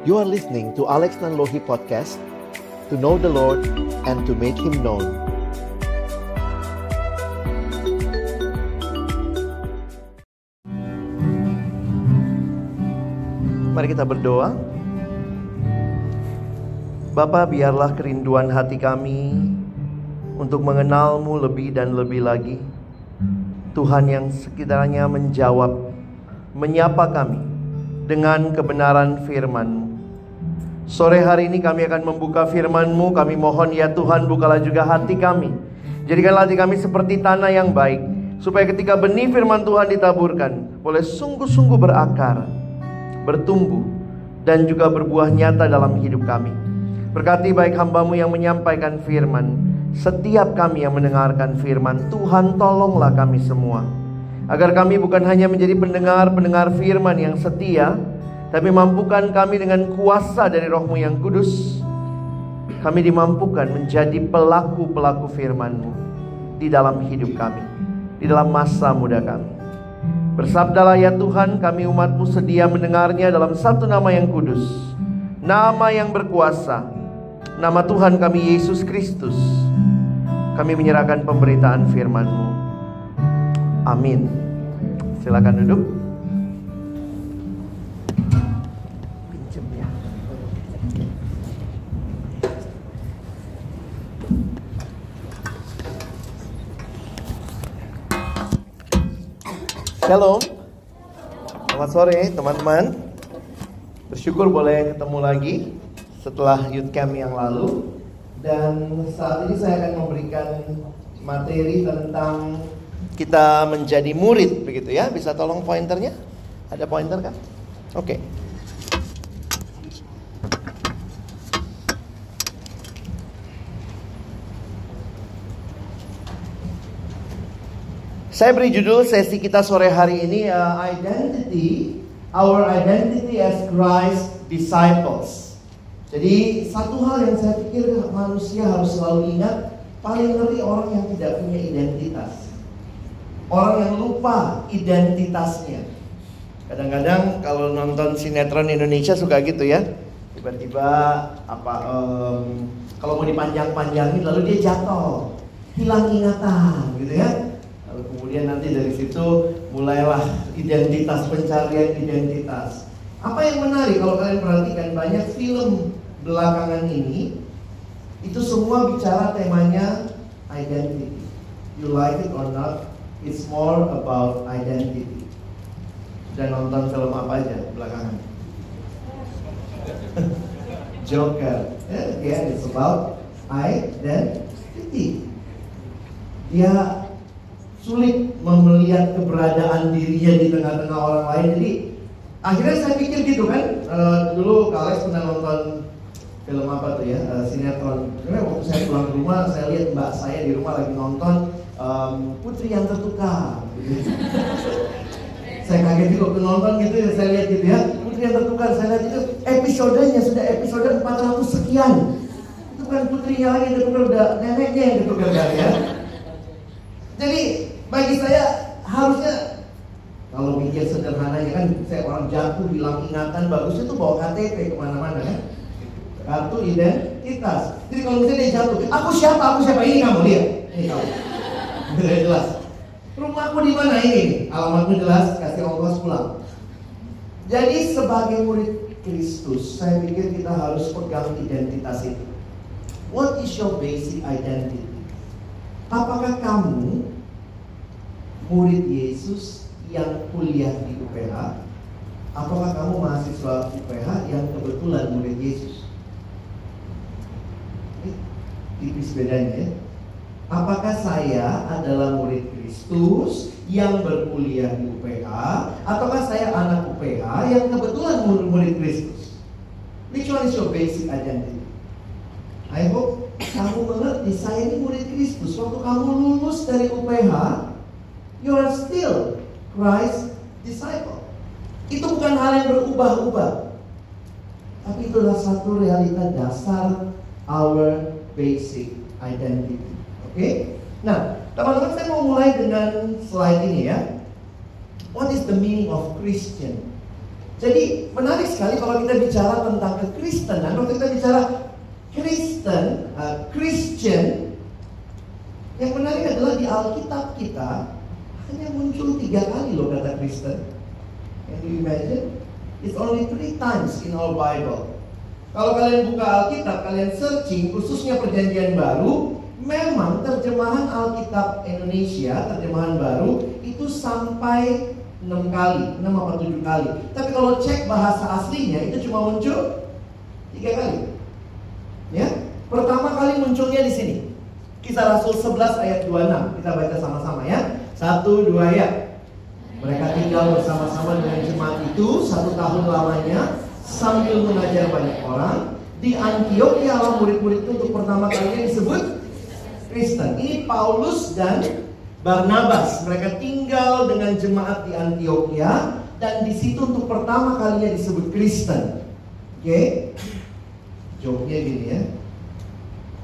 You are listening to Alex Nanlohi Podcast To know the Lord and to make Him known. Mari kita berdoa. Bapa biarlah kerinduan hati kami Untuk mengenalmu lebih dan lebih lagi. Tuhan yang sekiranya menjawab Menyapa kami dengan kebenaran firman-Mu. Sore hari ini kami akan membuka firman-Mu. Kami mohon ya Tuhan bukalah juga hati kami. Jadikanlah hati kami seperti tanah yang baik. Supaya ketika benih firman Tuhan ditaburkan. Boleh sungguh-sungguh berakar. Bertumbuh. Dan juga berbuah nyata dalam hidup kami. Berkati baik hambamu yang menyampaikan firman. Setiap kami yang mendengarkan firman. Tuhan tolonglah kami semua. Agar kami bukan hanya menjadi pendengar-pendengar firman yang setia, tapi mampukan kami dengan kuasa dari rohmu yang kudus. Kami dimampukan menjadi pelaku-pelaku firman-Mu di dalam hidup kami, di dalam masa muda kami. Bersabdalah ya Tuhan, kami umatmu sedia mendengarnya dalam satu nama yang kudus, nama yang berkuasa, nama Tuhan kami Yesus Kristus. Kami menyerahkan pemberitaan firman-Mu. Amin. Silakan duduk. Shalom. Selamat sore teman-teman. Bersyukur boleh ketemu lagi setelah youth camp yang lalu. Dan saat ini saya akan memberikan materi tentang kita menjadi murid begitu ya. Bisa tolong pointernya? Ada pointer kan? Oke. Saya beri judul sesi kita sore hari ini uh, identity our identity as Christ disciples. Jadi satu hal yang saya pikir manusia harus selalu ingat paling ngeri orang yang tidak punya identitas. Orang yang lupa identitasnya. Kadang-kadang kalau nonton sinetron Indonesia suka gitu ya. Tiba-tiba apa um, kalau mau dipanjang-panjangin lalu dia jatuh, hilang ingatan gitu ya. Kemudian nanti dari situ mulailah identitas pencarian identitas. Apa yang menarik kalau kalian perhatikan banyak film belakangan ini itu semua bicara temanya identity. You like it or not, it's more about identity. Sudah nonton film apa aja belakangan? Joker. Yeah, yeah, it's about identity. Dia sulit melihat keberadaan dirinya di tengah-tengah orang lain. Jadi akhirnya saya pikir gitu kan. Uh, dulu Kales pernah nonton film apa tuh ya uh, sinetron. Karena waktu saya pulang ke rumah saya lihat mbak saya di rumah lagi nonton um, Putri yang tertukar. Saya kaget juga waktu nonton gitu ya saya lihat gitu ya Putri yang tertukar. Saya lihat itu episodenya sudah episode 400 sekian. Itu kan putrinya lagi tertukar udah neneknya yang tertukar kan ya. Jadi bagi saya harusnya kalau mikir sederhananya kan saya orang jatuh bilang ingatan bagus itu bawa KTP ke mana-mana kan kartu identitas. Jadi kalau misalnya dia jatuh, aku siapa? Aku siapa? Ini kamu lihat. Ini kamu. Sudah jelas. Rumahku di mana ini? Alamatmu jelas. Kasih ongkos pulang. Jadi sebagai murid Kristus, saya pikir kita harus pegang identitas itu. What is your basic identity? Apakah kamu murid Yesus yang kuliah di UPH? Apakah kamu mahasiswa UPH yang kebetulan murid Yesus? tipis bedanya ya. Apakah saya adalah murid Kristus yang berkuliah di UPH ataukah saya anak UPH yang kebetulan murid Kristus? Which one is your basic identity? I hope kamu mengerti saya ini murid Kristus. Waktu kamu lulus dari UPH, you are still Christ disciple. Itu bukan hal yang berubah-ubah. Tapi itulah satu realita dasar our basic identity. Oke? Okay? Nah, teman-teman saya mau mulai dengan slide ini ya. What is the meaning of Christian? Jadi menarik sekali kalau kita bicara tentang kekristenan, waktu kita bicara Kristen, uh, Christian, yang menarik adalah di Alkitab kita hanya muncul tiga kali loh kata Kristen. Can you imagine? It's only three times in our Bible. Kalau kalian buka Alkitab, kalian searching, khususnya perjanjian baru, memang terjemahan Alkitab Indonesia, terjemahan baru, itu sampai 6 kali, 6 atau 7 kali. Tapi kalau cek bahasa aslinya itu cuma muncul 3 kali. Ya. Pertama kali munculnya di sini. Kisah Rasul 11 ayat 26. Kita baca sama-sama ya. Satu, dua ya. Mereka tinggal bersama-sama dengan jemaat itu satu tahun lamanya sambil mengajar banyak orang. Di Antioquia Allah murid-murid itu untuk pertama kalinya disebut Kristen. Ini Paulus dan Barnabas. Mereka tinggal dengan jemaat di Antioquia dan di situ untuk pertama kalinya disebut Kristen. Oke? Okay? Jawabnya gini ya.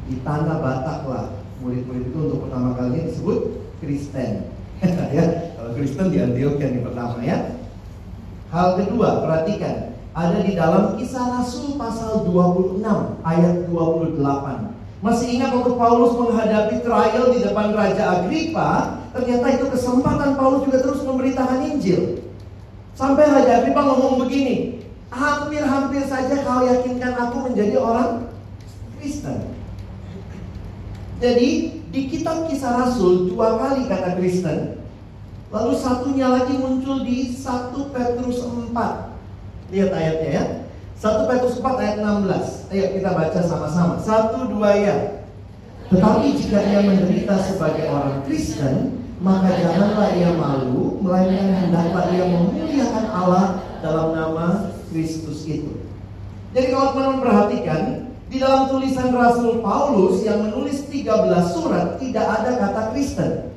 Di tanah Batak lah murid-murid itu untuk pertama kalinya disebut Kristen. ya, kalau Kristen di Antioquia yang pertama ya. Hal kedua, perhatikan. Ada di dalam kisah Rasul pasal 26 ayat 28. Masih ingat waktu Paulus menghadapi trial di depan Raja Agripa, ternyata itu kesempatan Paulus juga terus memberitakan Injil. Sampai Raja Agripa ngomong begini, hampir-hampir saja kau yakinkan aku menjadi orang Kristen. Jadi di kitab kisah Rasul dua kali kata Kristen, lalu satunya lagi muncul di 1 Petrus 4. Lihat ayatnya ya. 1 Petrus 4 ayat 16. Ayo kita baca sama-sama. Satu dua ya. Tetapi jika ia menderita sebagai orang Kristen, maka janganlah ia malu, melainkan hendaklah ia memuliakan Allah dalam nama Kristus itu. Jadi kalau teman-teman perhatikan, di dalam tulisan Rasul Paulus yang menulis 13 surat tidak ada kata Kristen.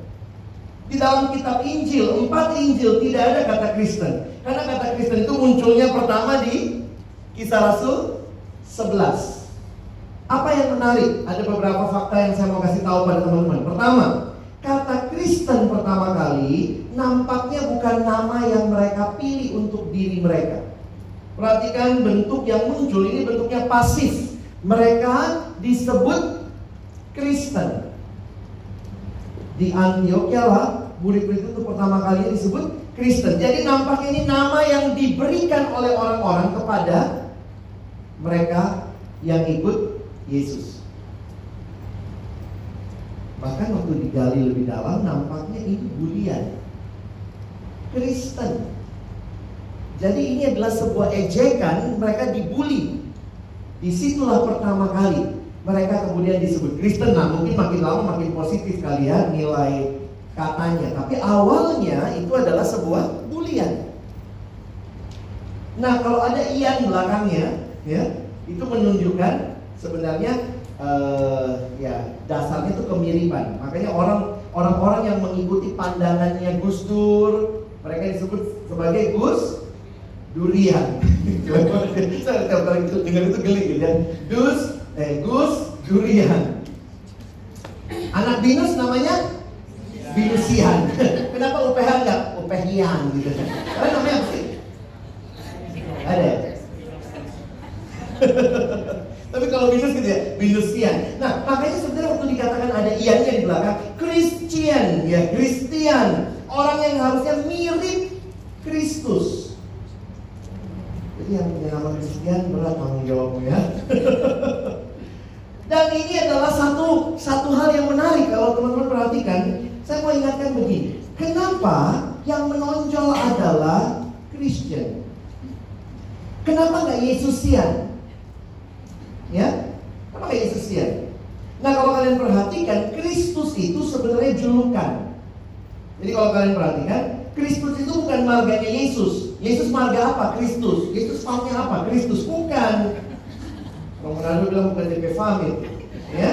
Di dalam kitab Injil, empat Injil tidak ada kata Kristen. Karena kata Kristen itu munculnya pertama di Kisah Rasul 11. Apa yang menarik? Ada beberapa fakta yang saya mau kasih tahu pada teman-teman. Pertama, kata Kristen pertama kali nampaknya bukan nama yang mereka pilih untuk diri mereka. Perhatikan bentuk yang muncul ini bentuknya pasif. Mereka disebut Kristen. Di Antioquia lah murid-murid itu pertama kali disebut Kristen. Jadi nampaknya ini nama yang diberikan oleh orang-orang kepada mereka yang ikut Yesus. Bahkan waktu digali lebih dalam nampaknya ini bulian. Kristen. Jadi ini adalah sebuah ejekan mereka dibully. Di situlah pertama kali mereka kemudian disebut Kristen. Nah mungkin makin lama makin positif kali ya nilai katanya. Tapi awalnya itu adalah sebuah bulian. Nah kalau ada ian belakangnya, ya itu menunjukkan sebenarnya uh, ya dasarnya itu kemiripan makanya orang orang-orang yang mengikuti pandangannya Gus Dur mereka disebut sebagai Gus Durian. Saya tiap itu dengar itu geli gitu ya. Gus eh Gus Durian. Anak binus namanya? Binusian. Kenapa UPH enggak UPHian gitu. Karena namanya? Apa sih? Ada ya? Tapi kalau minus gitu ya, minusian. Nah, makanya sebenarnya waktu dikatakan ada iannya di belakang, Christian ya, Christian. Orang yang harusnya mirip Kristus. Nama Christian berat tanggung jawabmu ya. Dan ini adalah satu satu hal yang menarik kalau teman-teman perhatikan. Saya mau ingatkan begini, kenapa yang menonjol adalah Christian? Kenapa nggak Yesusian? Ya, apa Yesus ya? Nah kalau kalian perhatikan, Kristus itu sebenarnya julukan. Jadi kalau kalian perhatikan, Kristus itu bukan marganya Yesus. Yesus marga apa? Kristus. Yesus pautnya apa? Kristus. Bukan. Orang Manado bilang bukan DP Famil. Ya.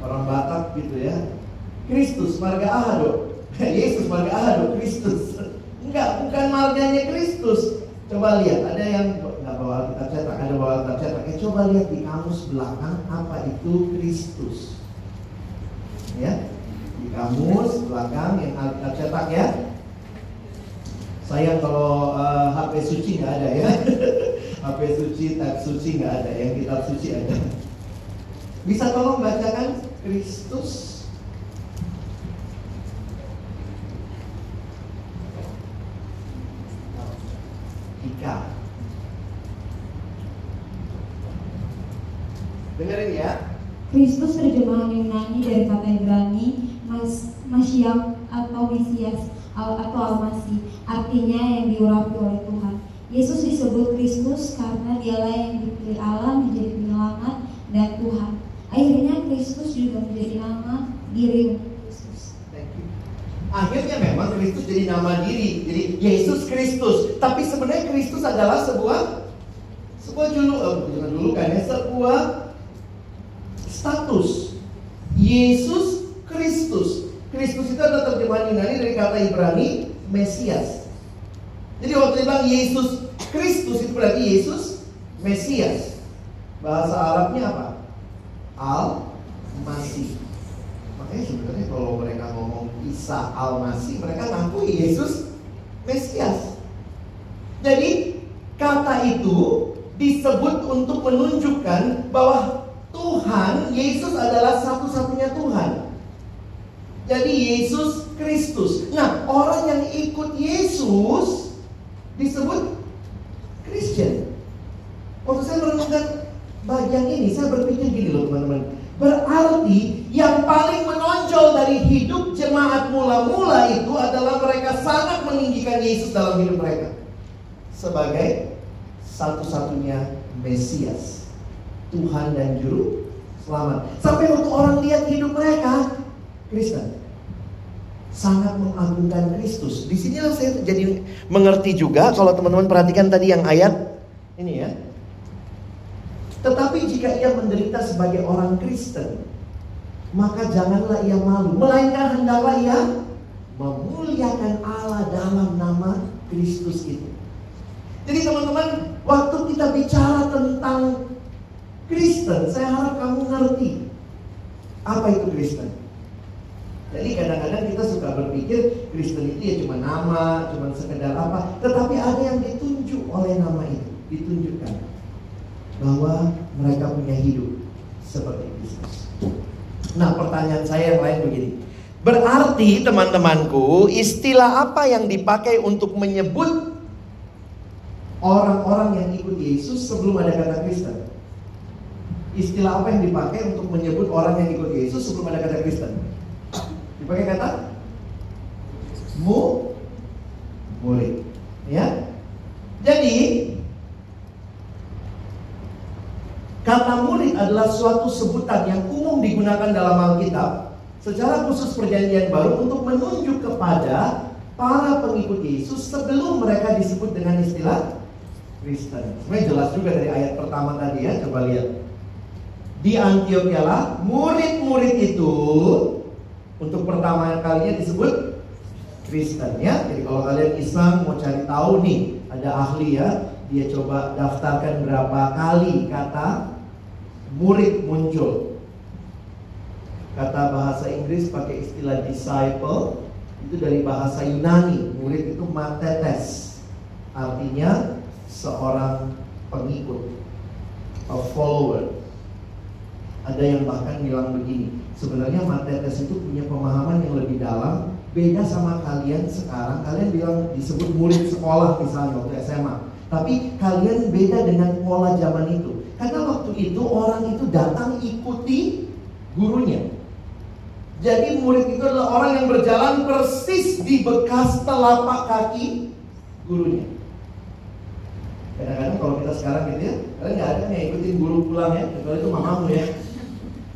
Orang Batak gitu ya. Kristus marga Ahado. Yesus marga Ahado. Kristus. Enggak, bukan marganya Kristus. Coba lihat, ada yang nggak bawa Alkitab cetak, ada bawa Alkitab cetak. Ya, coba lihat di kamus belakang apa itu Kristus. Ya, di kamus belakang yang Alkitab cetak ya. Sayang kalau uh, suci nggak ada ya. HP suci, tab suci nggak ada. Yang kitab suci ada. Bisa tolong bacakan Kristus Ika. Dengerin ya. Kristus terjemahan Yunani dari kata Ibrani mas, Mashiach atau Mesias al- atau Almasih artinya yang diurapi oleh Tuhan. Yesus disebut Kristus karena dialah yang dipilih Allah menjadi penyelamat dan Tuhan. Akhirnya Kristus juga menjadi nama diri Kristus. Akhirnya memang Kristus jadi nama diri, jadi Yesus Kristus. Tapi sebenarnya Kristus adalah sebuah sebuah julu, eh, julukan ya, sebuah status. Yesus Kristus. Kristus itu adalah terjemahan Yunani dari kata Ibrani Mesias. Jadi waktu bilang Yesus Kristus itu berarti Yesus Mesias. Bahasa Arabnya apa? Al-Masih. Makanya sebenarnya kalau mereka ngomong Isa Al-Masih, mereka ngaku Yesus Mesias. Jadi kata itu disebut untuk menunjukkan bahwa Tuhan Yesus adalah satu-satunya Tuhan. Jadi Yesus Kristus. Nah, orang yang ikut Yesus disebut Christian. Waktu saya merenungkan bagian ini, saya berpikir gini loh teman-teman. Berarti yang paling menonjol dari hidup jemaat mula-mula itu adalah mereka sangat meninggikan Yesus dalam hidup mereka. Sebagai satu-satunya Mesias. Tuhan dan Juru Selamat. Sampai waktu orang lihat hidup mereka, Kristen sangat mengagungkan Kristus. Di sinilah saya jadi mengerti juga kalau teman-teman perhatikan tadi yang ayat ini ya. Tetapi jika ia menderita sebagai orang Kristen, maka janganlah ia malu, melainkan hendaklah ia memuliakan Allah dalam nama Kristus itu. Jadi teman-teman, waktu kita bicara tentang Kristen, saya harap kamu ngerti apa itu Kristen. Jadi kadang-kadang kita suka berpikir Kristen itu ya cuma nama, cuma sekedar apa. Tetapi ada yang ditunjuk oleh nama itu, ditunjukkan bahwa mereka punya hidup seperti Kristus. Nah pertanyaan saya yang lain begini. Berarti teman-temanku istilah apa yang dipakai untuk menyebut orang-orang yang ikut Yesus sebelum ada kata Kristen? Istilah apa yang dipakai untuk menyebut orang yang ikut Yesus sebelum ada kata Kristen? Dipakai kata mu murid. Ya. Jadi kata murid adalah suatu sebutan yang umum digunakan dalam Alkitab secara khusus perjanjian baru untuk menunjuk kepada para pengikut Yesus sebelum mereka disebut dengan istilah Kristen. Sebenarnya jelas juga dari ayat pertama tadi ya, coba lihat. Di Antioquia lah murid-murid itu untuk pertama kalinya disebut Kristen ya. Jadi kalau kalian Islam mau cari tahu nih, ada ahli ya, dia coba daftarkan berapa kali kata murid muncul. Kata bahasa Inggris pakai istilah disciple itu dari bahasa Yunani. Murid itu matetes. Artinya seorang pengikut, a follower. Ada yang bahkan bilang begini, sebenarnya matetes itu punya pemahaman yang lebih dalam, beda sama kalian sekarang. Kalian bilang disebut murid sekolah misalnya waktu SMA, tapi kalian beda dengan pola zaman itu. Karena waktu itu orang itu datang ikuti gurunya. Jadi murid itu adalah orang yang berjalan persis di bekas telapak kaki gurunya. Kadang-kadang kalau kita sekarang gitu ya, kalian nggak ada yang ikutin guru pulang ya, kecuali itu mamamu ya.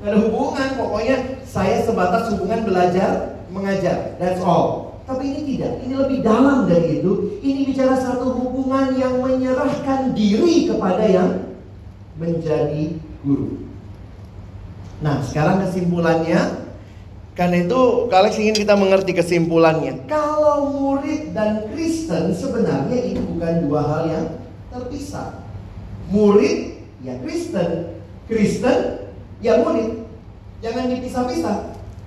Gak ada hubungan, pokoknya saya sebatas hubungan belajar, mengajar, that's all. Tapi ini tidak, ini lebih dalam dari itu. Ini bicara satu hubungan yang menyerahkan diri kepada yang menjadi guru. Nah, sekarang kesimpulannya, karena itu Kalex ingin kita mengerti kesimpulannya. Kalau murid dan Kristen sebenarnya itu bukan dua hal yang terpisah. Murid ya Kristen, Kristen ya murid. Jangan dipisah-pisah.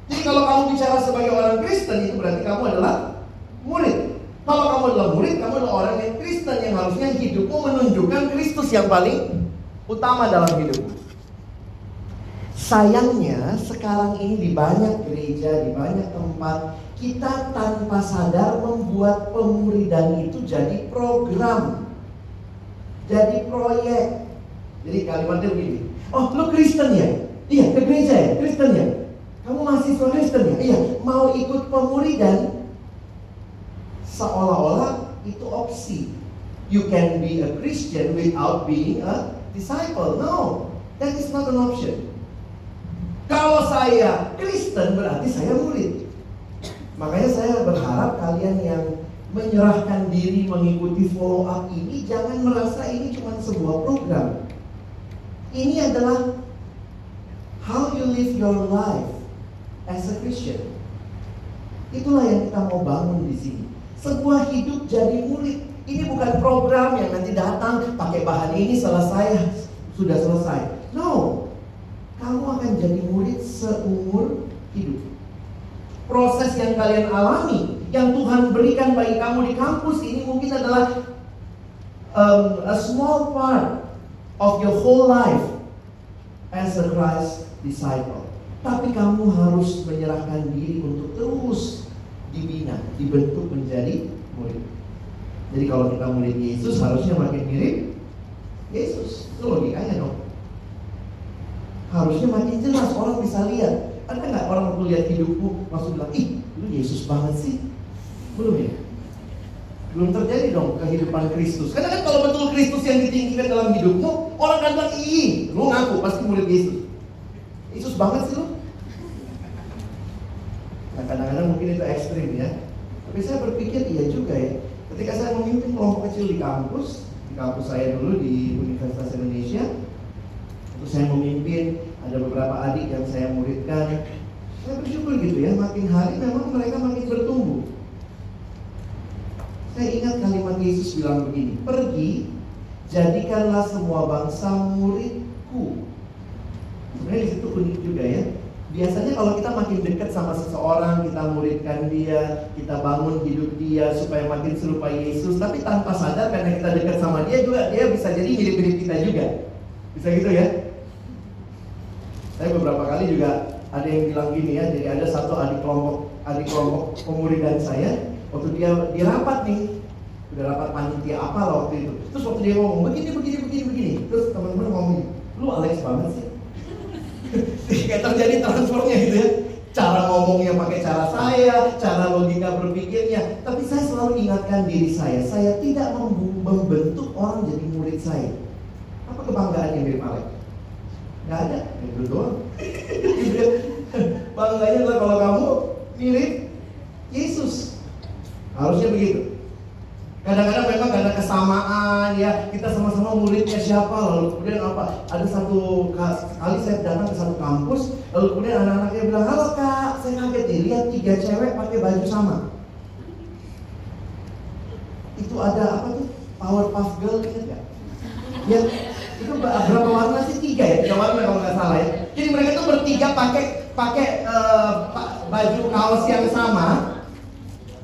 Jadi kalau kamu bicara sebagai orang Kristen itu berarti kamu adalah murid. Kalau kamu adalah murid kamu adalah orang yang Kristen yang harusnya hidupmu menunjukkan Kristus yang paling utama dalam hidupmu. Sayangnya sekarang ini di banyak gereja, di banyak tempat kita tanpa sadar membuat pemuridan itu jadi program. Jadi proyek. Jadi kalimatnya begini. Oh, lu Kristen ya? Iya, ke gereja ya? Kristen ya? Kamu mahasiswa Kristen ya? Iya, mau ikut pemuridan seolah-olah itu opsi. You can be a Christian without being a disciple. No, that is not an option. Kalau saya Kristen berarti saya murid. Makanya saya berharap kalian yang menyerahkan diri mengikuti follow up ini jangan merasa ini cuma sebuah program. Ini adalah how you live your life as a Christian. Itulah yang kita mau bangun di sini. Sebuah hidup jadi murid. Ini bukan program yang nanti datang pakai bahan ini selesai sudah selesai. No, kamu akan jadi murid seumur hidup. Proses yang kalian alami, yang Tuhan berikan bagi kamu di kampus ini mungkin adalah um, a small part of your whole life as a Christ disciple. Tapi kamu harus menyerahkan diri untuk terus dibina, dibentuk menjadi murid. Jadi kalau kita murid Yesus harusnya makin mirip Yesus. Itu logikanya dong. Harusnya makin jelas orang bisa lihat. Ada nggak orang waktu lihat hidupku langsung bilang, ih, lu Yesus banget sih? Belum ya? Belum terjadi dong kehidupan Kristus. Karena kan kalau betul Kristus yang ditinggikan dalam hidupmu, orang kan bilang, ih, lu ngaku pasti murid Yesus. Yesus banget sih lu. Nah kadang-kadang mungkin itu ekstrim ya. Tapi saya berpikir iya juga ya. Ketika saya memimpin kelompok kecil di kampus, di kampus saya dulu di Universitas Indonesia, itu saya memimpin, ada beberapa adik yang saya muridkan. Saya bersyukur gitu ya, makin hari memang mereka makin bertumbuh. Saya ingat kalimat Yesus bilang begini, pergi, jadikanlah semua bangsa muridku. Sebenarnya di situ unik juga ya. Biasanya kalau kita makin dekat sama seseorang, kita muridkan dia, kita bangun hidup dia supaya makin serupa Yesus, tapi tanpa sadar karena kita dekat sama dia juga dia bisa jadi mirip-mirip kita juga. Bisa gitu ya? Saya beberapa kali juga ada yang bilang gini ya, jadi ada satu adik kelompok adik kelompok pemuridan saya, waktu dia dia rapat nih, udah rapat panitia apa lah waktu itu. Terus waktu dia ngomong begini begini begini begini, terus teman-teman ngomong, lu Alex banget sih. kayak terjadi transfernya gitu ya cara ngomongnya pakai cara saya, cara logika berpikirnya. Tapi saya selalu ingatkan diri saya, saya tidak membentuk orang jadi murid saya. Apa kebanggaan yang mirip Alex? Gak ada, itu doang. Bangganya adalah kalau kamu mirip. Harusnya begitu. Kadang-kadang memang karena kesamaan ya. Kita sama-sama muridnya siapa lalu kemudian apa? Ada satu kali saya datang ke satu kampus lalu kemudian anak-anaknya bilang halo kak. Saya kaget lihat tiga cewek pakai baju sama. Itu ada apa tuh? Power puff girl ingat gak? ya itu berapa warna sih? Tiga ya? Tiga warna kalau nggak salah ya. Jadi mereka tuh bertiga pakai pakai uh, baju kaos yang sama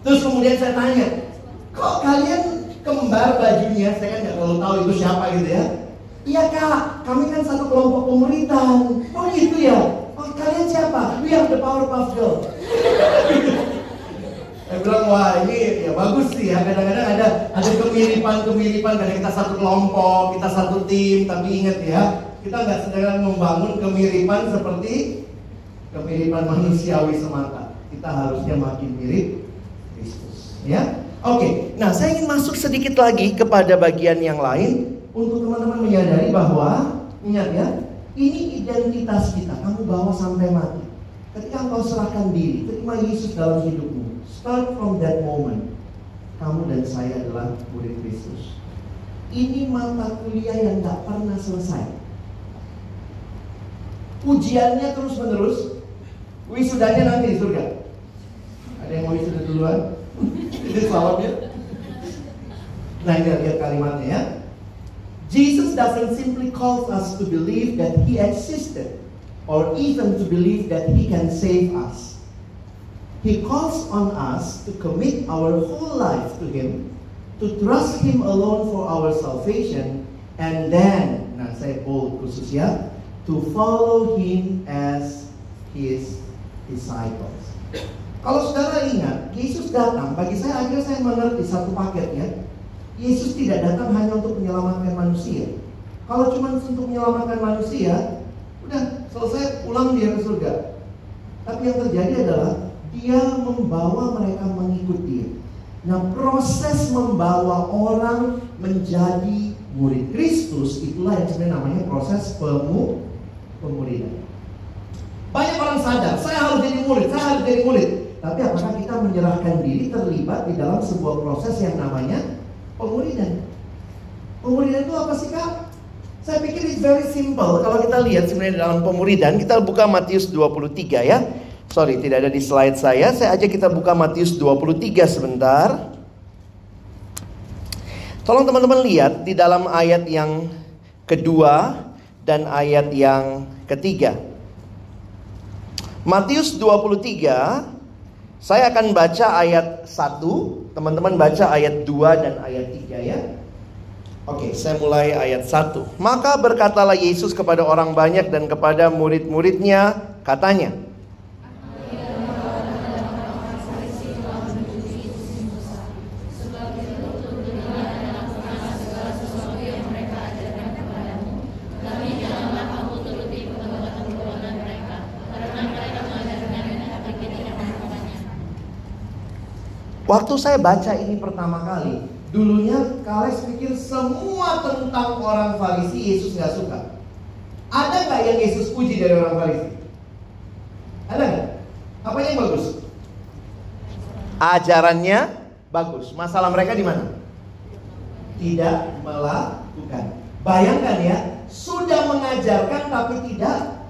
terus kemudian saya tanya kok kalian kembar bajunya? Saya kan nggak terlalu tahu itu siapa gitu ya. Iya kak. Kami kan satu kelompok pemuritan oh gitu ya? Oh kalian siapa? We are the power girl. Saya bilang wah ini ya bagus sih ya. Kadang-kadang ada ada kemiripan-kemiripan. Karena kita satu kelompok kita satu tim. Tapi ingat ya kita nggak sedang membangun kemiripan seperti kemiripan manusiawi semata. Kita harusnya makin mirip ya Oke, nah saya ingin masuk sedikit lagi kepada bagian yang lain untuk teman-teman menyadari bahwa ingat ya, ini identitas kita, kamu bawa sampai mati. Ketika engkau serahkan diri, terima Yesus dalam hidupmu, start from that moment, kamu dan saya adalah murid Kristus. Ini mata kuliah yang tak pernah selesai. Ujiannya terus menerus, wisudanya nanti surga. Ada yang mau wisuda duluan? Ini selamatnya. Nah ini lihat kalimatnya ya. Jesus doesn't simply call us to believe that He existed or even to believe that He can save us. He calls on us to commit our whole life to Him to trust Him alone for our salvation, and then, nah saya bold khusus ya, to follow Him as His disciples. Kalau saudara ingat, Yesus datang, bagi saya akhirnya saya mengerti satu paket ya. Yesus tidak datang hanya untuk menyelamatkan manusia. Kalau cuma untuk menyelamatkan manusia, udah selesai pulang dia ke surga. Tapi yang terjadi adalah dia membawa mereka mengikut dia. Nah proses membawa orang menjadi murid Kristus itulah yang sebenarnya namanya proses pemu pemuridan. Banyak orang sadar, saya harus jadi murid, saya harus jadi murid. Tapi apakah kita menyerahkan diri terlibat di dalam sebuah proses yang namanya pemuridan? Pemuridan itu apa sih kak? Saya pikir it's very simple. Kalau kita lihat sebenarnya dalam pemuridan, kita buka Matius 23 ya. Sorry, tidak ada di slide saya. Saya aja kita buka Matius 23 sebentar. Tolong teman-teman lihat di dalam ayat yang kedua dan ayat yang ketiga. Matius 23 saya akan baca ayat 1, teman-teman baca ayat 2 dan ayat 3 ya. Oke, saya mulai ayat 1. Maka berkatalah Yesus kepada orang banyak dan kepada murid-muridnya, katanya, Waktu saya baca ini pertama kali, dulunya Kales pikir semua tentang orang Farisi Yesus nggak suka. Ada nggak yang Yesus puji dari orang Farisi? Ada nggak? Apa yang bagus? Ajarannya bagus. Masalah mereka di mana? Tidak melakukan. Bayangkan ya, sudah mengajarkan tapi tidak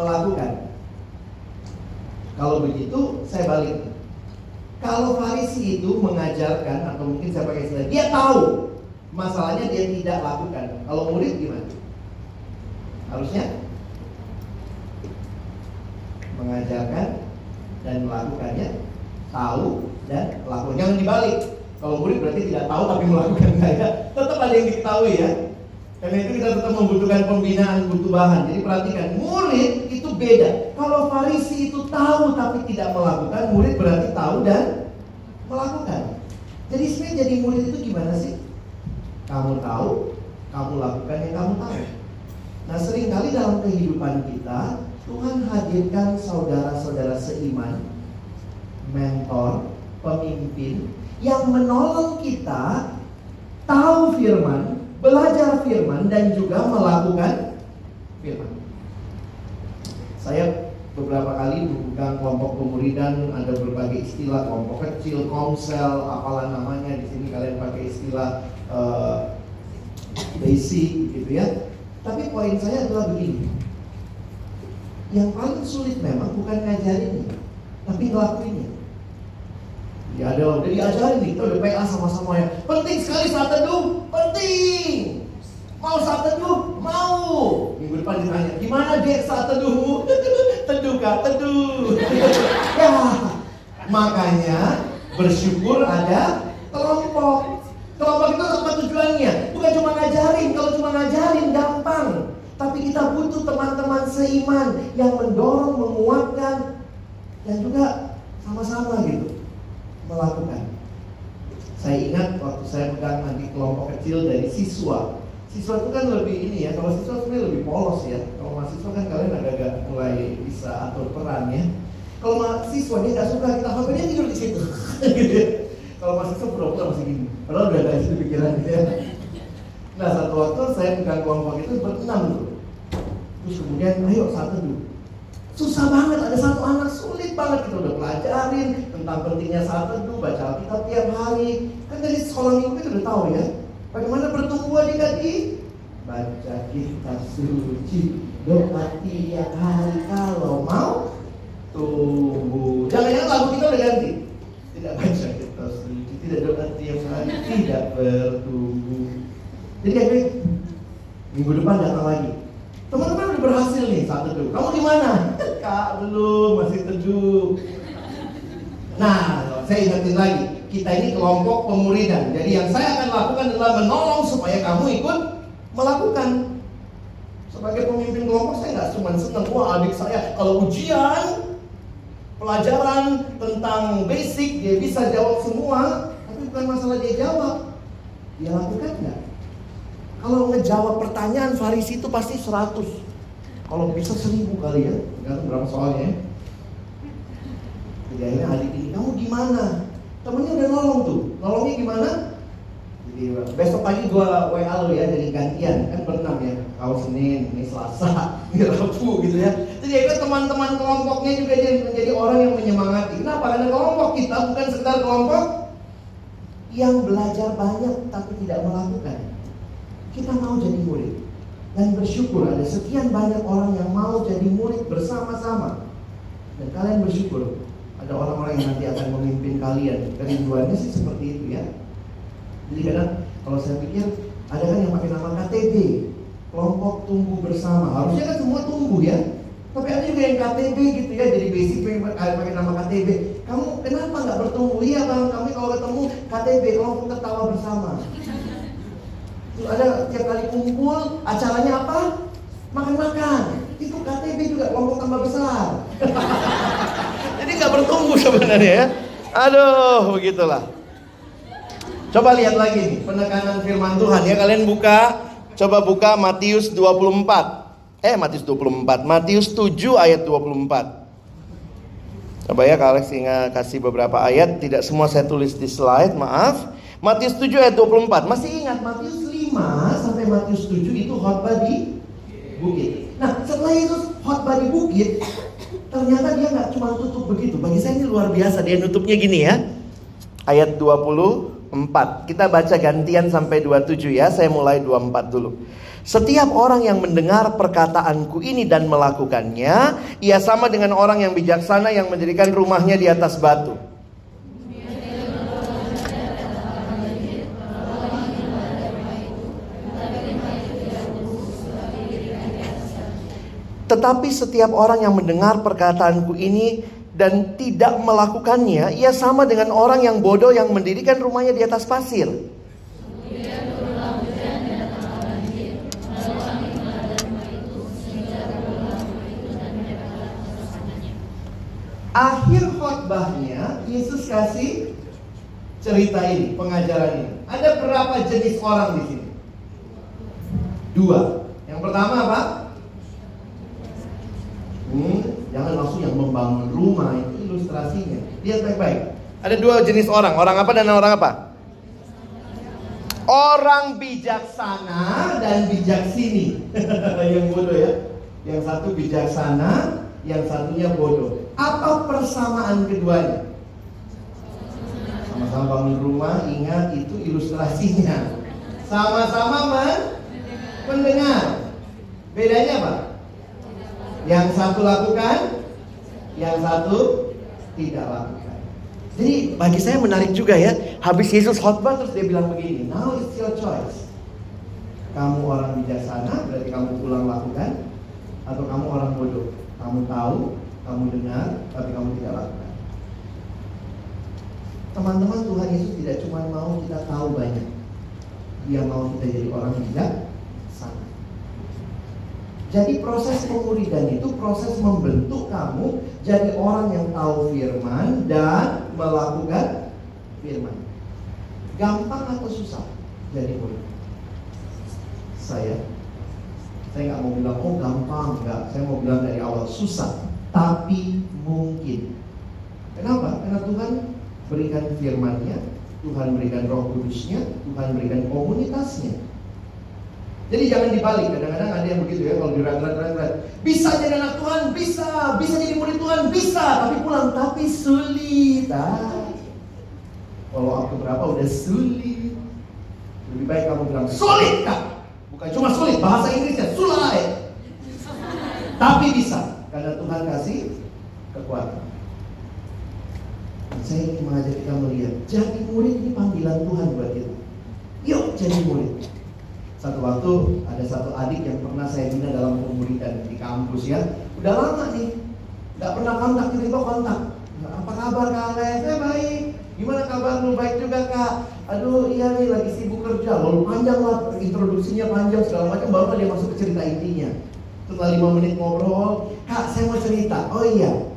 melakukan. Kalau begitu, saya balik. Kalau Farisi itu mengajarkan atau mungkin saya pakai istilah, dia tahu masalahnya dia tidak lakukan. Kalau murid gimana? Harusnya mengajarkan dan melakukannya, tahu dan melakukan. Jangan dibalik. Kalau murid berarti tidak tahu tapi melakukan kayak tetap ada yang diketahui ya. Karena itu kita tetap membutuhkan pembinaan, butuh bahan. Jadi perhatikan, murid itu beda. Kalau Farisi itu tahu tapi tidak melakukan, murid berarti tahu dan melakukan. Jadi sebenarnya jadi murid itu gimana sih? Kamu tahu, kamu lakukan yang kamu tahu. Nah sering kali dalam kehidupan kita, Tuhan hadirkan saudara-saudara seiman, mentor, pemimpin, yang menolong kita tahu firman, belajar firman dan juga melakukan firman. Saya beberapa kali bukan kelompok pemuridan ada berbagai istilah kelompok kecil, komsel, apalah namanya di sini kalian pakai istilah uh, basic gitu ya. Tapi poin saya adalah begini. Yang paling sulit memang bukan ngajarinnya, tapi ngelakuinnya. Ya ada udah diajarin nih, kita udah PA sama-sama ya. Penting sekali penting. Mau saat teduh? Mau. Minggu depan ditanya, gimana dek saat teduhmu? teduh kak, teduh. ya, makanya bersyukur ada kelompok. Kelompok itu apa tujuannya? Bukan cuma ngajarin, kalau cuma ngajarin gampang. Tapi kita butuh teman-teman seiman yang mendorong, menguatkan, dan juga sama-sama gitu melakukan. Saya ingat waktu saya pegang nanti kelompok kecil dari siswa. Siswa itu kan lebih ini ya, kalau siswa sebenarnya lebih polos ya. Kalau mahasiswa kan kalian agak-agak mulai bisa atur peran ya. Kalau mahasiswa dia nggak suka kita apa dia tidur di situ. kalau mahasiswa pura-pura masih gini. Padahal udah ada itu pikiran ya. Nah satu waktu saya pegang kelompok itu berenam tuh. Terus kemudian ayo satu dulu Susah banget, ada satu anak sulit banget kita udah pelajarin tentang pentingnya saat teduh, baca Alkitab tiap hari. Kan dari sekolah minggu kita udah tahu ya. Bagaimana bertumbuh adik-adik? Baca kitab suci, doa tiap hari kalau mau tumbuh. Jangan-jangan lagu kita udah ganti. Tidak baca kitab suci, tidak doa tiap hari, tidak bertumbuh. Jadi kayak minggu depan datang lagi Teman-teman udah berhasil nih saat teduh. Kamu gimana? Kak belum, masih teduh. Nah, saya ingetin lagi. Kita ini kelompok pemuridan. Jadi yang saya akan lakukan adalah menolong supaya kamu ikut melakukan. Sebagai pemimpin kelompok saya nggak cuma senang, wah adik saya kalau ujian pelajaran tentang basic dia bisa jawab semua, tapi bukan masalah dia jawab, dia lakukan nggak? Kalau ngejawab pertanyaan Farisi itu pasti 100 kalau bisa seribu kali ya, tergantung berapa soalnya ya. Jadi akhirnya adik ini, kamu gimana? Temennya udah nolong tuh, nolongnya gimana? Jadi besok pagi gua WA lo ya, jadi gantian kan berenam ya. Kau Senin, ini Selasa, ini Rabu gitu ya. Jadi akhirnya teman-teman kelompoknya juga jadi menjadi orang yang menyemangati. Kenapa? Karena kelompok kita bukan sekedar kelompok yang belajar banyak tapi tidak melakukan. Kita mau jadi murid dan bersyukur ada sekian banyak orang yang mau jadi murid bersama-sama. Dan kalian bersyukur ada orang-orang yang nanti akan memimpin kalian. Kerinduannya sih seperti itu ya. Jadi kadang kalau saya pikir ada kan yang pakai nama KTB, kelompok tumbuh bersama. Harusnya kan semua tumbuh ya. Tapi ada juga yang KTB gitu ya, jadi basic pakai nama KTB. Kamu kenapa nggak bertumbuh? Iya bang, kami kalau ketemu KTB kelompok tertawa bersama ada tiap kali kumpul, acaranya apa? Makan-makan. Itu KTB juga kelompok tambah besar. Jadi nggak bertumbuh sebenarnya ya. Aduh, begitulah. Coba lihat lagi nih penekanan firman Tuhan ya. Kalian buka, coba buka Matius 24. Eh, Matius 24. Matius 7 ayat 24. Coba ya, kalau ingat kasih beberapa ayat. Tidak semua saya tulis di slide, maaf. Matius 7 ayat 24. Masih ingat Matius 5 sampai Matius 7 itu khotbah di bukit. Nah, setelah Yesus khotbah di bukit, ternyata dia nggak cuma tutup begitu. Bagi saya ini luar biasa. Dia nutupnya gini ya. Ayat 24. Kita baca gantian sampai 27 ya. Saya mulai 24 dulu. Setiap orang yang mendengar perkataanku ini dan melakukannya, ia sama dengan orang yang bijaksana yang mendirikan rumahnya di atas batu. Tetapi setiap orang yang mendengar perkataanku ini dan tidak melakukannya, ia sama dengan orang yang bodoh yang mendirikan rumahnya di atas pasir. Akhir khotbahnya Yesus kasih cerita ini, pengajaran ini. Ada berapa jenis orang di sini? Dua. Yang pertama apa? Hmm, jangan langsung yang membangun rumah itu ilustrasinya. Lihat baik-baik. Ada dua jenis orang. Orang apa dan orang apa? Orang bijaksana dan bijak sini. yang bodoh ya. Yang satu bijaksana, yang satunya bodoh. Apa persamaan keduanya? Sama-sama bangun rumah, ingat itu ilustrasinya. Sama-sama mendengar. Bedanya apa? Yang satu lakukan, yang satu tidak lakukan. Jadi bagi saya menarik juga ya. Habis Yesus khotbah terus dia bilang begini, now it's your choice. Kamu orang bijaksana berarti kamu pulang lakukan atau kamu orang bodoh. Kamu tahu, kamu dengar, tapi kamu tidak lakukan. Teman-teman Tuhan Yesus tidak cuma mau kita tahu banyak. Dia mau kita jadi orang bijak, jadi proses pemuridan itu proses membentuk kamu jadi orang yang tahu firman dan melakukan firman. Gampang atau susah jadi murid? Saya, saya nggak mau bilang oh gampang, nggak. Saya mau bilang dari awal susah, tapi mungkin. Kenapa? Karena Tuhan berikan firman-Nya, Tuhan berikan Roh Kudusnya, Tuhan berikan komunitasnya. Jadi jangan dibalik. Kadang-kadang ada yang begitu ya kalau dirat-rat-rat. Bisa jadi anak Tuhan, bisa. Bisa jadi murid Tuhan, bisa. Tapi pulang, tapi sulit. Ah. Kalau aku berapa udah sulit. Lebih baik kamu bilang sulit kak. Bukan cuma sulit, bahasa Inggrisnya sulit. Tapi bisa. Karena Tuhan kasih kekuatan. Saya ingin mengajak kita melihat, jadi murid ini panggilan Tuhan buat kita. Yuk jadi murid. Satu waktu ada satu adik yang pernah saya bina dalam pemuridan di kampus ya. Udah lama nih, nggak pernah kontak, tiba-tiba kontak. Apa kabar kalian? Saya baik. Gimana kabar lu? Baik juga kak. Aduh iya nih lagi sibuk kerja. Lalu panjang lah introduksinya panjang segala macam. Baru dia masuk ke cerita intinya. Setelah lima menit ngobrol, kak saya mau cerita. Oh iya,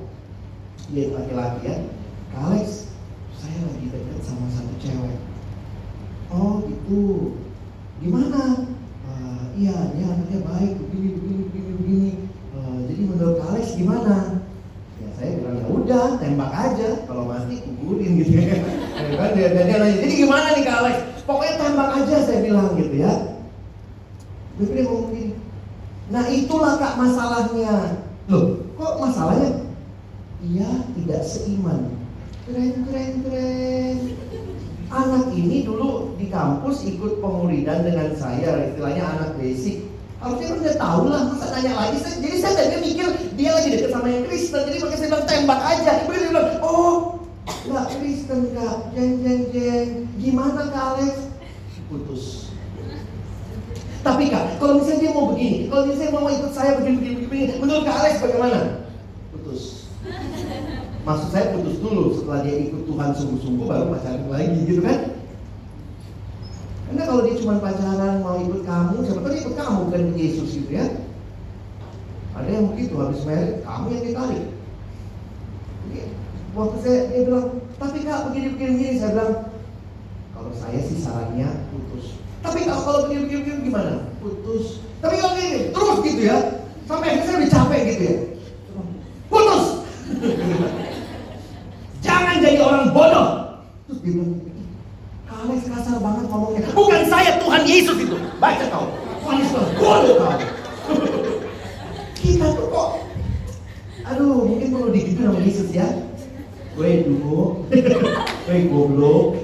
dia laki-laki ya. Kak Alex, saya lagi deket sama satu cewek. Oh gitu. Gimana? "Eh, iya, dia anaknya baik, begini, begini, begini, begini. Eh, jadi menurut Alex gimana? Ya saya bilang ya udah, tembak aja. Kalau mati kuburin gitu ya. Kan dia, dia, nanya, jadi gimana nih Kak Alex? Pokoknya tembak aja saya bilang gitu ya. Dia ngomong gini. Nah itulah kak masalahnya. Loh, kok masalahnya? Ia tidak seiman. Keren, keren, keren. Anak ini dulu di kampus ikut pemuridan dengan saya, istilahnya anak basic. Harusnya udah tahu lah, masa nanya lagi. Saya, jadi saya tadinya mikir dia lagi deket sama yang Kristen, jadi makanya saya bilang tembak aja. Begitu dia bilang, oh nggak Kristen kak, jeng jeng jeng. Gimana kak Alex? Putus. Tapi kak, kalau misalnya dia mau begini, kalau misalnya mau ikut saya begini, begini, begini, menurut kak Alex bagaimana? Putus. Maksud saya putus dulu, setelah dia ikut Tuhan sungguh-sungguh baru pacaran lagi gitu kan? Karena kalau dia cuma pacaran mau ikut kamu, siapa tahu ikut kamu bukan Yesus gitu ya. Ada yang begitu habis married, kamu yang ditarik. Jadi, waktu saya dia bilang, tapi kak begini begini begini, saya bilang, kalau saya sih sarannya putus. Tapi kak kalau begini begini, begini gimana? Putus. Tapi kalau gini terus gitu ya, sampai akhirnya saya capek gitu ya. Putus. Jangan jadi orang bodoh. Terus dia bilang, Kak Alex kasar banget ngomongnya. Bukan saya Tuhan Yesus itu. Baca kau. Tuhan Yesus kau. Kita tuh kok. Aduh, mungkin perlu digitu sama Yesus ya. Gue dulu, gue goblok.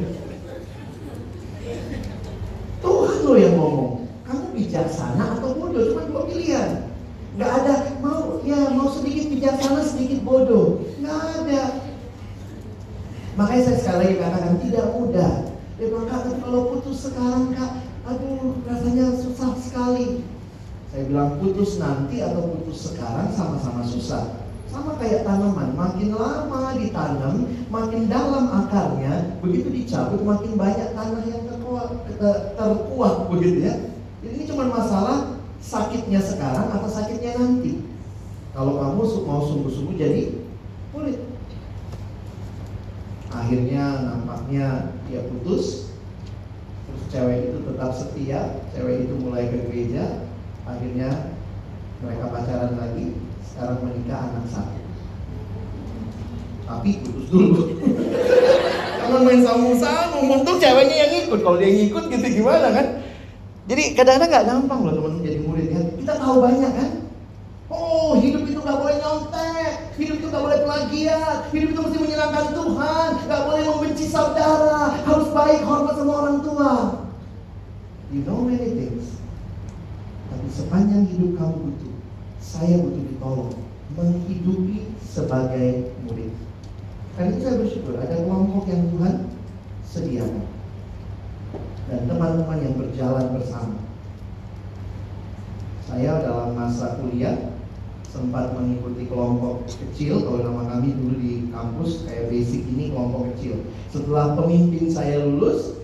Tuhan lo yang ngomong. Kamu bijaksana atau bodoh? Cuma dua pilihan. Gak ada mau ya mau sedikit bijaksana sedikit bodoh. Gak ada. Makanya saya sekali lagi katakan tidak mudah. Dia bilang kak kalau putus sekarang kak, aduh rasanya susah sekali. Saya bilang putus nanti atau putus sekarang sama-sama susah. Sama kayak tanaman, makin lama ditanam, makin dalam akarnya, begitu dicabut makin banyak tanah yang terkuat, ter- terkuat begitu ya. Jadi ini cuma masalah sakitnya sekarang atau sakitnya nanti. Kalau kamu mau sungguh-sungguh jadi kulit. Akhirnya nampaknya dia putus. Terus cewek itu tetap setia, cewek itu mulai ke gereja. Akhirnya mereka pacaran lagi, sekarang menikah anak satu. Tapi putus dulu. Kalau main sama-sama, untung ceweknya yang ikut. Kalau dia ikut gitu gimana kan? Jadi kadang-kadang nggak gampang loh teman-teman jadi murid ya. Kita tahu banyak kan? Oh hidup itu nggak boleh nggak boleh plagiat, hidup itu mesti menyenangkan Tuhan, nggak boleh membenci saudara, harus baik hormat sama orang tua. You know many things. Tapi sepanjang hidup kamu butuh, saya butuh ditolong menghidupi sebagai murid. Karena itu saya bersyukur ada kelompok yang Tuhan sediakan dan teman-teman yang berjalan bersama. Saya dalam masa kuliah sempat mengikuti kelompok kecil kalau nama kami dulu di kampus kayak basic ini kelompok kecil. Setelah pemimpin saya lulus,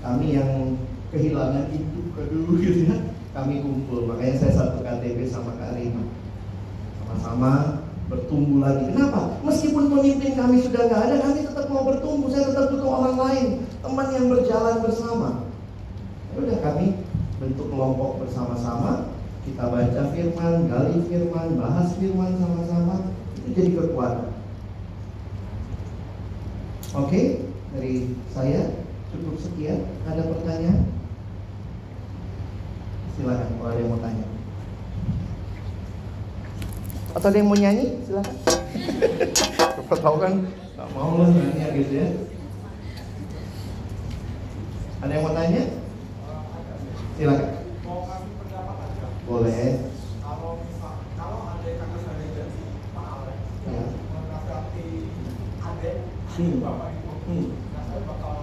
kami yang kehilangan itu aduh gitu ya, kami kumpul. Makanya saya satu KTP sama Kak Rima. Sama-sama bertumbuh lagi. Kenapa? Meskipun pemimpin kami sudah nggak ada, kami tetap mau bertumbuh. Saya tetap butuh orang lain, teman yang berjalan bersama. Ya udah kami bentuk kelompok bersama-sama. Kita baca firman, gali firman, bahas firman sama-sama. Itu jadi kekuatan. Oke, dari saya cukup sekian. Ada pertanyaan? Silakan kalau ada yang mau tanya. Atau ada yang mau nyanyi? Silakan. Siapa tahu kan nggak mau lah nyanyi gitu ya. Ada yang mau tanya? Silakan. mau kasih pendapat aja Boleh. kalau kalau ada kakak saya jadi Pak Alex Ya. menasihati adik Hmm. bapak ibu Hmm. nah saya bakal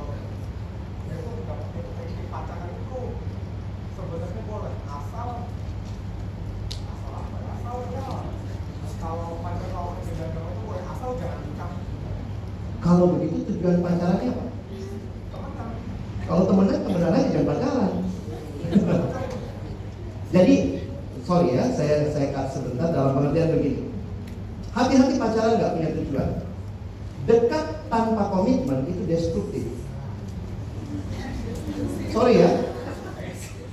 besok dapetin teknik pacaran itu sebenarnya boleh asal asal apa ya asal ya kalau orang beda agama itu boleh asal jangan nikah Kalau begitu tujuan pacarannya apa? Temenan. Kalau temenan, temenan aja jangan pacaran. Jadi, sorry ya, saya saya cut sebentar dalam pengertian begini. Hati-hati pacaran nggak punya tujuan. Dekat tanpa komitmen itu destruktif. Sorry ya.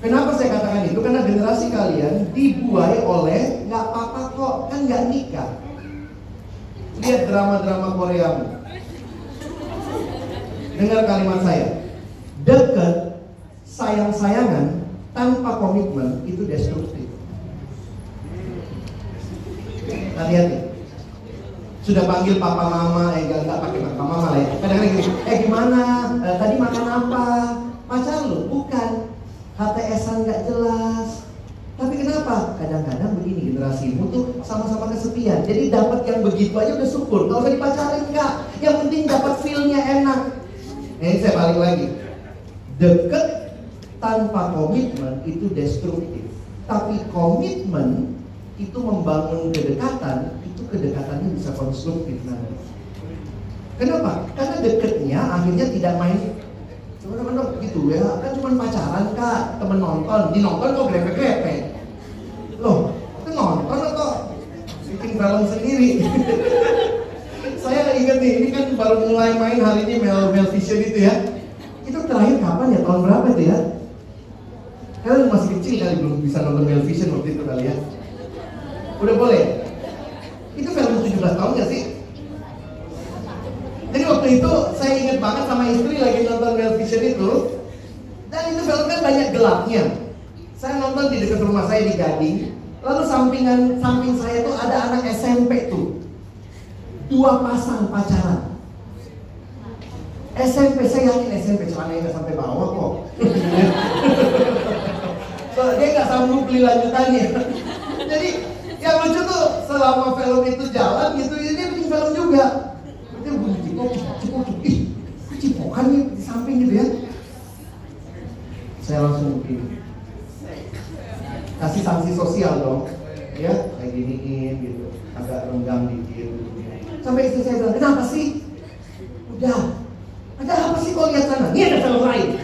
Kenapa saya katakan itu? Karena generasi kalian dibuai oleh nggak apa-apa kok, kan nggak nikah. Lihat drama-drama Korea. Dengar kalimat saya. Dekat, sayang-sayangan, tanpa komitmen itu destruktif. Hati-hati. Sudah panggil papa mama, eh enggak, enggak pakai papa mama lah ya. Kadang-kadang gini, eh gimana? Eh, tadi makan apa? Pacar lu? Bukan. HTS-an nggak jelas. Tapi kenapa? Kadang-kadang begini generasimu tuh sama-sama kesepian. Jadi dapat yang begitu aja udah syukur. Gak usah dipacarin enggak. Yang penting dapat feel-nya enak. Nah, ini saya balik lagi. Deket tanpa komitmen itu destruktif. Tapi komitmen itu membangun kedekatan, itu kedekatannya bisa konstruktif nanti. Kenapa? Karena deketnya akhirnya tidak main teman-teman gitu ya, kan cuma pacaran kak, temen nonton, di nonton kok grepe-grepe. Loh, itu nonton atau bikin film sendiri? Saya ingat nih, ini kan baru mulai main hari ini Mel, Mel Vision itu ya. Itu terakhir kapan ya? Tahun berapa itu ya? Kalian masih kecil kali belum bisa nonton Mel Vision waktu itu kali ya. Udah boleh? Itu film 17 tahun gak sih? Jadi waktu itu saya ingat banget sama istri lagi nonton Mel Vision itu. Dan itu film kan banyak gelapnya. Saya nonton di dekat rumah saya di Gading. Lalu sampingan samping saya tuh ada anak SMP tuh. Dua pasang pacaran. SMP, saya yakin SMP celananya nggak sampai bawah kok. So, Dia nggak sanggup beli lanjutannya. Jadi yang lucu tuh selama film itu jalan gitu dia bikin film juga. Dia bunyi cipok cipok ih kok cipokan nih di samping gitu ya? Saya langsung begini kasih sanksi sosial dong ya kayak giniin gitu agak renggang dikit sampai istri saya bilang kenapa sih? Udah ada apa sih kau lihat sana? Ini ada film lain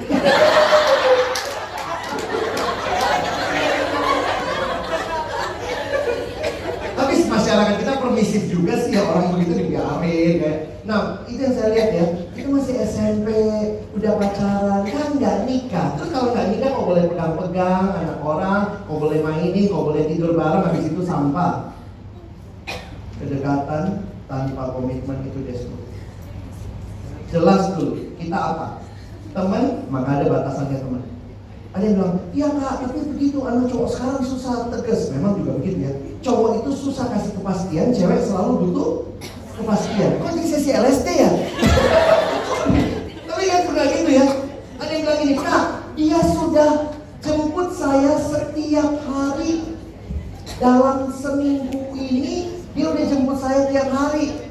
Tapi masyarakat kita permisif juga sih ya orang begitu dibiarin ya. Nah itu yang saya lihat ya, itu masih SMP, udah pacaran, kan nggak nikah. Terus kalau nggak nikah kok boleh pegang-pegang anak orang, kok boleh mainin, kok boleh tidur bareng, habis itu sampah. Kedekatan tanpa komitmen itu destruktif. Jelas dulu, kita apa? Teman, maka ada batasannya teman. Ada yang bilang, iya kak, tapi begitu anak cowok sekarang susah tegas. Memang juga begitu ya. Cowok itu susah kasih kepastian, cewek selalu butuh kepastian. Kok jadi sesi LSD ya? tapi kan pernah gitu ya. Ada yang bilang gini, kak, dia sudah jemput saya setiap hari dalam seminggu ini dia udah jemput saya tiap hari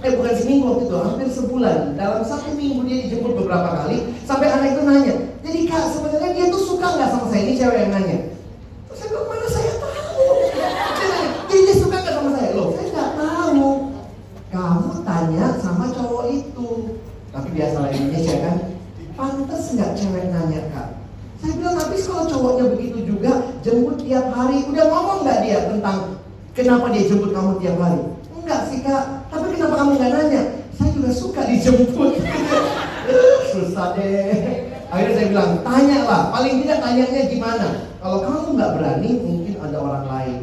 eh bukan seminggu waktu itu, hampir sebulan. Dalam satu minggu dia dijemput beberapa kali, sampai anak itu nanya, kak sebenarnya dia tuh suka nggak sama saya? Ini cewek yang nanya. Terus saya bilang mana saya tahu? Jadi dia suka nggak sama saya? Loh, saya nggak tahu. Kamu tanya sama cowok itu. Tapi biasa lah Indonesia kan, pantas nggak cewek nanya kak? Saya bilang habis kalau cowoknya begitu juga jemput tiap hari, udah ngomong nggak dia tentang kenapa dia jemput kamu tiap hari? Enggak sih kak, tapi kenapa kamu nggak nanya? Saya juga suka dijemput. Susah deh. Akhirnya saya bilang, tanya lah. Paling tidak tanyanya gimana? Kalau kamu nggak berani, mungkin ada orang lain.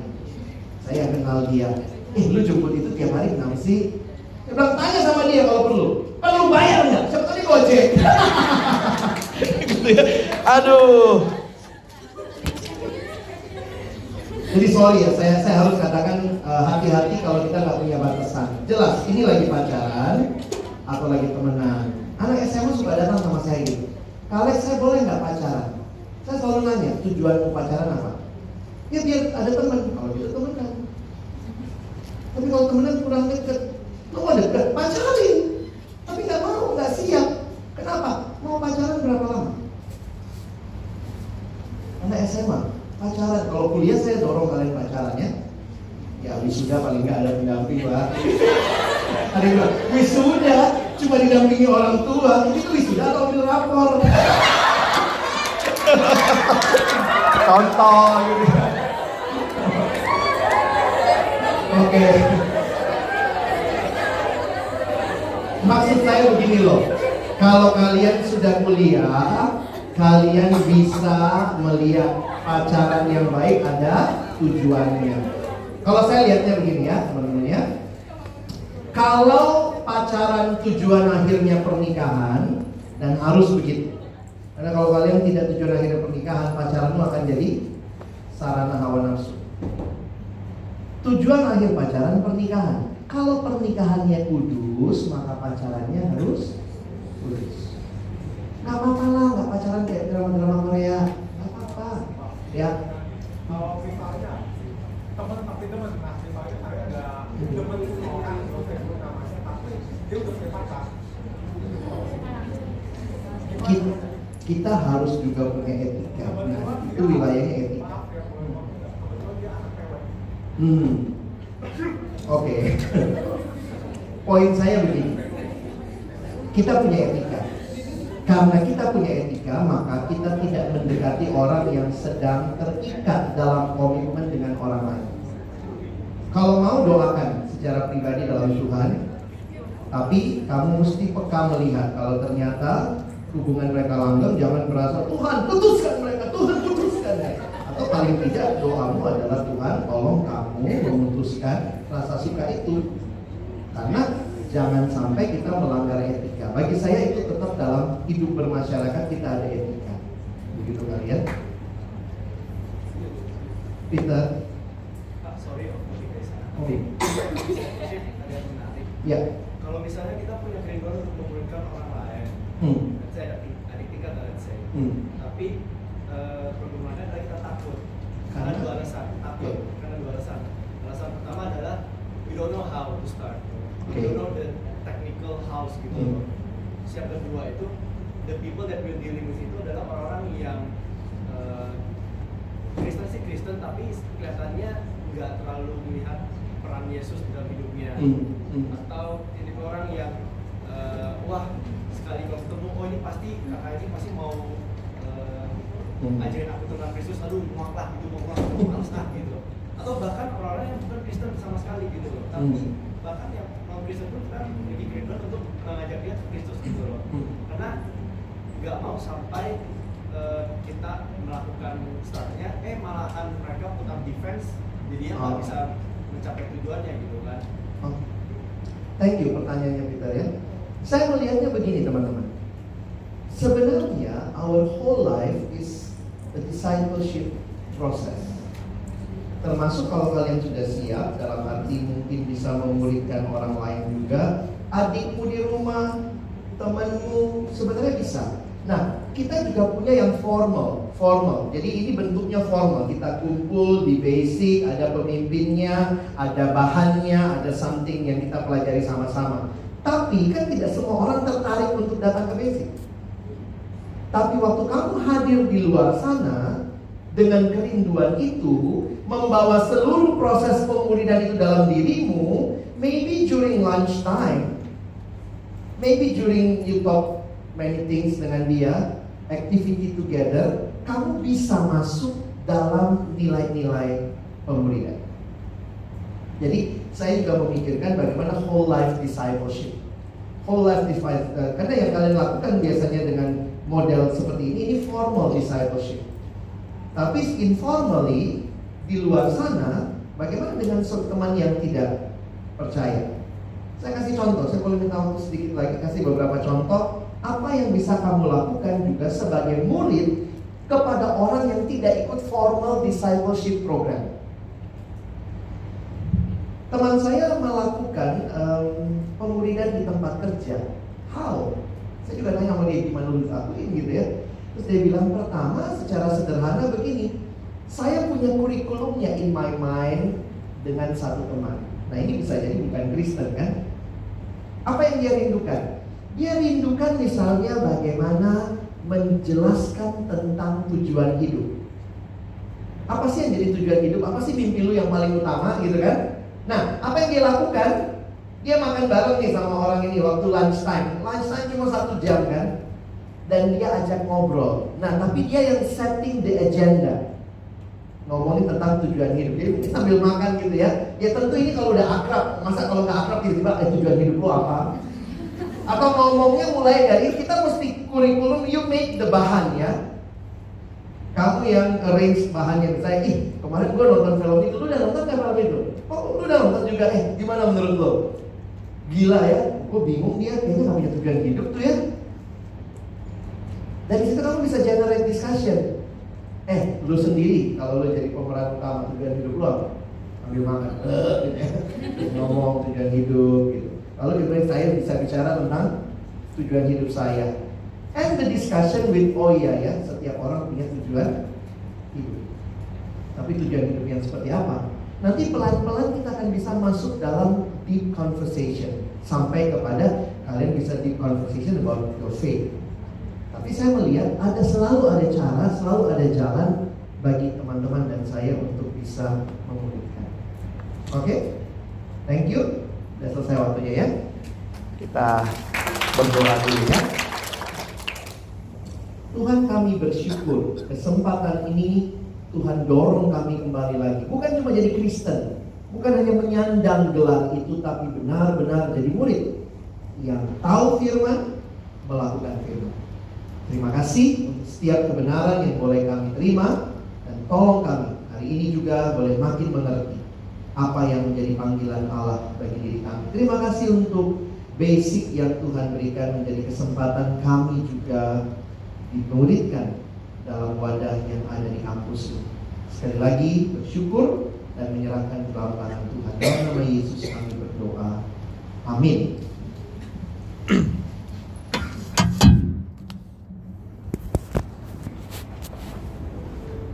Saya kenal dia. Eh, lu jemput itu tiap hari kenapa sih? Saya bilang, tanya sama dia kalau perlu. Perlu bayar nggak? Siapa tadi gojek? gitu ya. Aduh. Jadi sorry ya, saya saya harus katakan eh, hati-hati kalau kita nggak punya batasan. Jelas, ini lagi pacaran atau lagi temenan. Anak SMA suka datang sama saya gitu. Kalau saya boleh nggak pacaran? Saya selalu nanya, tujuanmu pacaran apa? Ya biar ada teman. Kalau gitu temenan. Tapi kalau temenan kurang deket, mau deket, pacarin. Tapi nggak mau, nggak siap. Kenapa? Mau pacaran berapa lama? Anak SMA, pacaran. Kalau kuliah saya dorong kalian pacaran ya. Ya wisuda paling nggak ada pendamping lah. Ada yang bilang, wisuda cuma didampingi orang tua, itu wisuda rapor? Contoh gitu. Oke. Maksud saya begini loh. Kalau kalian sudah kuliah, kalian bisa melihat pacaran yang baik ada tujuannya. Kalau saya lihatnya begini ya, teman-teman ya. Kalau pacaran tujuan akhirnya pernikahan dan harus begitu. Karena kalau kalian tidak tujuan akhirnya pernikahan, pacaranmu akan jadi sarana hawa nafsu. Tujuan akhir pacaran pernikahan. Kalau pernikahannya kudus, maka pacarannya harus kudus. Gak apa-apa lah, gak pacaran kayak drama-drama Korea. Gak apa-apa. Ya, kalau misalnya teman tapi teman nah misalnya saya ada teman orang tapi dia udah punya pacar kita, kita harus juga punya etika. Nah, itu wilayahnya etika. Hmm. Oke. Poin saya begini. Kita punya etika. Karena kita punya etika, maka kita tidak mendekati orang yang sedang terikat dalam komitmen dengan orang lain. Kalau mau doakan secara pribadi dalam Tuhan, tapi kamu mesti peka melihat kalau ternyata hubungan mereka langgeng, jangan merasa Tuhan putuskan mereka, Tuhan putuskan mereka. Atau paling tidak doamu adalah Tuhan, tolong kamu memutuskan rasa suka itu. Karena jangan sampai kita melanggar etika. Bagi saya itu tetap dalam hidup bermasyarakat kita ada etika. Begitu kalian? Peter, sorry ya. Kalau misalnya kita punya kerinduan untuk memuridkan orang lain, Hmm. saya adik, adik tingkat dan saya. Hmm. Tapi eh, problemnya adalah kita takut. Karena Karena? dua alasan. Takut. Oke. Karena dua alasan. Alasan pertama adalah we don't know how to start. Oke. We don't know the technical house gitu. Hmm. Yang kedua itu the people that we're dealing with itu adalah orang-orang yang eh, Kristen sih Kristen tapi kelihatannya nggak terlalu melihat peran Yesus dalam hidupnya Hmm, hmm. atau ini orang yang eh, wah sekali kalau ketemu oh ini pasti kakak ini pasti mau Hmm. ajarin aku tentang Kristus aduh mau lah gitu mau lah mau harus lah gitu atau bahkan orang-orang yang bukan Kristen sama sekali gitu loh tapi Hmm. bahkan yang non Kristen pun kan lebih kerinduan untuk mengajak dia ke Kristus gitu loh Hmm. karena nggak mau sampai eh, kita melakukan startnya eh malahan mereka put up defense nggak Oh. bisa mencapai tujuannya gitu kan Oh. Thank you pertanyaannya Peter ya. Saya melihatnya begini teman-teman. Sebenarnya our whole life is a discipleship process. Termasuk kalau kalian sudah siap dalam arti mungkin bisa memuridkan orang lain juga, adikmu di rumah, temanmu sebenarnya bisa. Nah, kita juga punya yang formal, formal. Jadi ini bentuknya formal. Kita kumpul di basic, ada pemimpinnya, ada bahannya, ada something yang kita pelajari sama-sama. Tapi kan tidak semua orang tertarik untuk datang ke basic. Tapi waktu kamu hadir di luar sana dengan kerinduan itu membawa seluruh proses pemuridan itu dalam dirimu, maybe during lunch time, maybe during you talk many things dengan dia, activity together, kamu bisa masuk dalam nilai-nilai pemuridan. Jadi saya juga memikirkan bagaimana whole life discipleship. Whole life discipleship, karena yang kalian lakukan biasanya dengan model seperti ini, ini formal discipleship. Tapi informally di luar sana, bagaimana dengan teman yang tidak percaya? Saya kasih contoh, saya boleh minta waktu sedikit lagi kasih beberapa contoh apa yang bisa kamu lakukan juga sebagai murid kepada orang yang tidak ikut formal discipleship program. Teman saya melakukan um, pemuridan di tempat kerja. How? Saya juga tanya sama dia gimana lu lakuin gitu ya. Terus dia bilang pertama secara sederhana begini, saya punya kurikulumnya in my mind dengan satu teman. Nah ini bisa jadi bukan Kristen kan? Apa yang dia rindukan? Dia rindukan misalnya bagaimana menjelaskan tentang tujuan hidup. Apa sih yang jadi tujuan hidup? Apa sih mimpi lu yang paling utama gitu kan? Nah, apa yang dia lakukan? Dia makan bareng nih sama orang ini waktu lunch time. Lunch time cuma satu jam kan? Dan dia ajak ngobrol. Nah, tapi dia yang setting the agenda. Ngomongin tentang tujuan hidup. Jadi mungkin sambil makan gitu ya. Ya tentu ini kalau udah akrab. Masa kalau nggak akrab tiba-tiba eh, tujuan hidup lo apa? Atau ngomongnya mulai dari kita mesti kurikulum you make the bahan ya. Kamu yang arrange bahannya misalnya, ih kemarin gue nonton film itu, lu udah nonton kan film itu? Oh lu udah nonton juga, eh gimana menurut lo? Gila ya, gue bingung dia kayaknya gak punya tujuan hidup tuh ya. Dan di situ kamu bisa generate discussion. Eh, lu sendiri kalau lu jadi pemeran utama tujuan hidup lu apa? Ambil makan, gitu ya. ngomong tujuan hidup gitu. Lalu kemudian saya bisa bicara tentang tujuan hidup saya. And the discussion with oh iya ya, setiap orang punya tujuan hidup. Tapi tujuan hidup yang seperti apa? Nanti pelan-pelan kita akan bisa masuk dalam deep conversation sampai kepada kalian bisa deep conversation about your faith. Tapi saya melihat ada selalu ada cara, selalu ada jalan bagi teman-teman dan saya untuk bisa memulihkan. Oke, thank you. Sudah selesai waktunya ya. Kita berdoa dulu ya. Tuhan kami bersyukur kesempatan ini Tuhan dorong kami kembali lagi. Bukan cuma jadi Kristen, bukan hanya menyandang gelar itu, tapi benar-benar jadi murid yang tahu firman, melakukan firman. Terima kasih untuk setiap kebenaran yang boleh kami terima dan tolong kami hari ini juga boleh makin mengerti apa yang menjadi panggilan Allah bagi diri kami. Terima kasih untuk basic yang Tuhan berikan menjadi kesempatan kami juga dimuridkan dalam wadah yang ada di kampus ini. Sekali lagi bersyukur dan menyerahkan ke dalam tangan Tuhan. Dalam nama Yesus kami berdoa. Amin.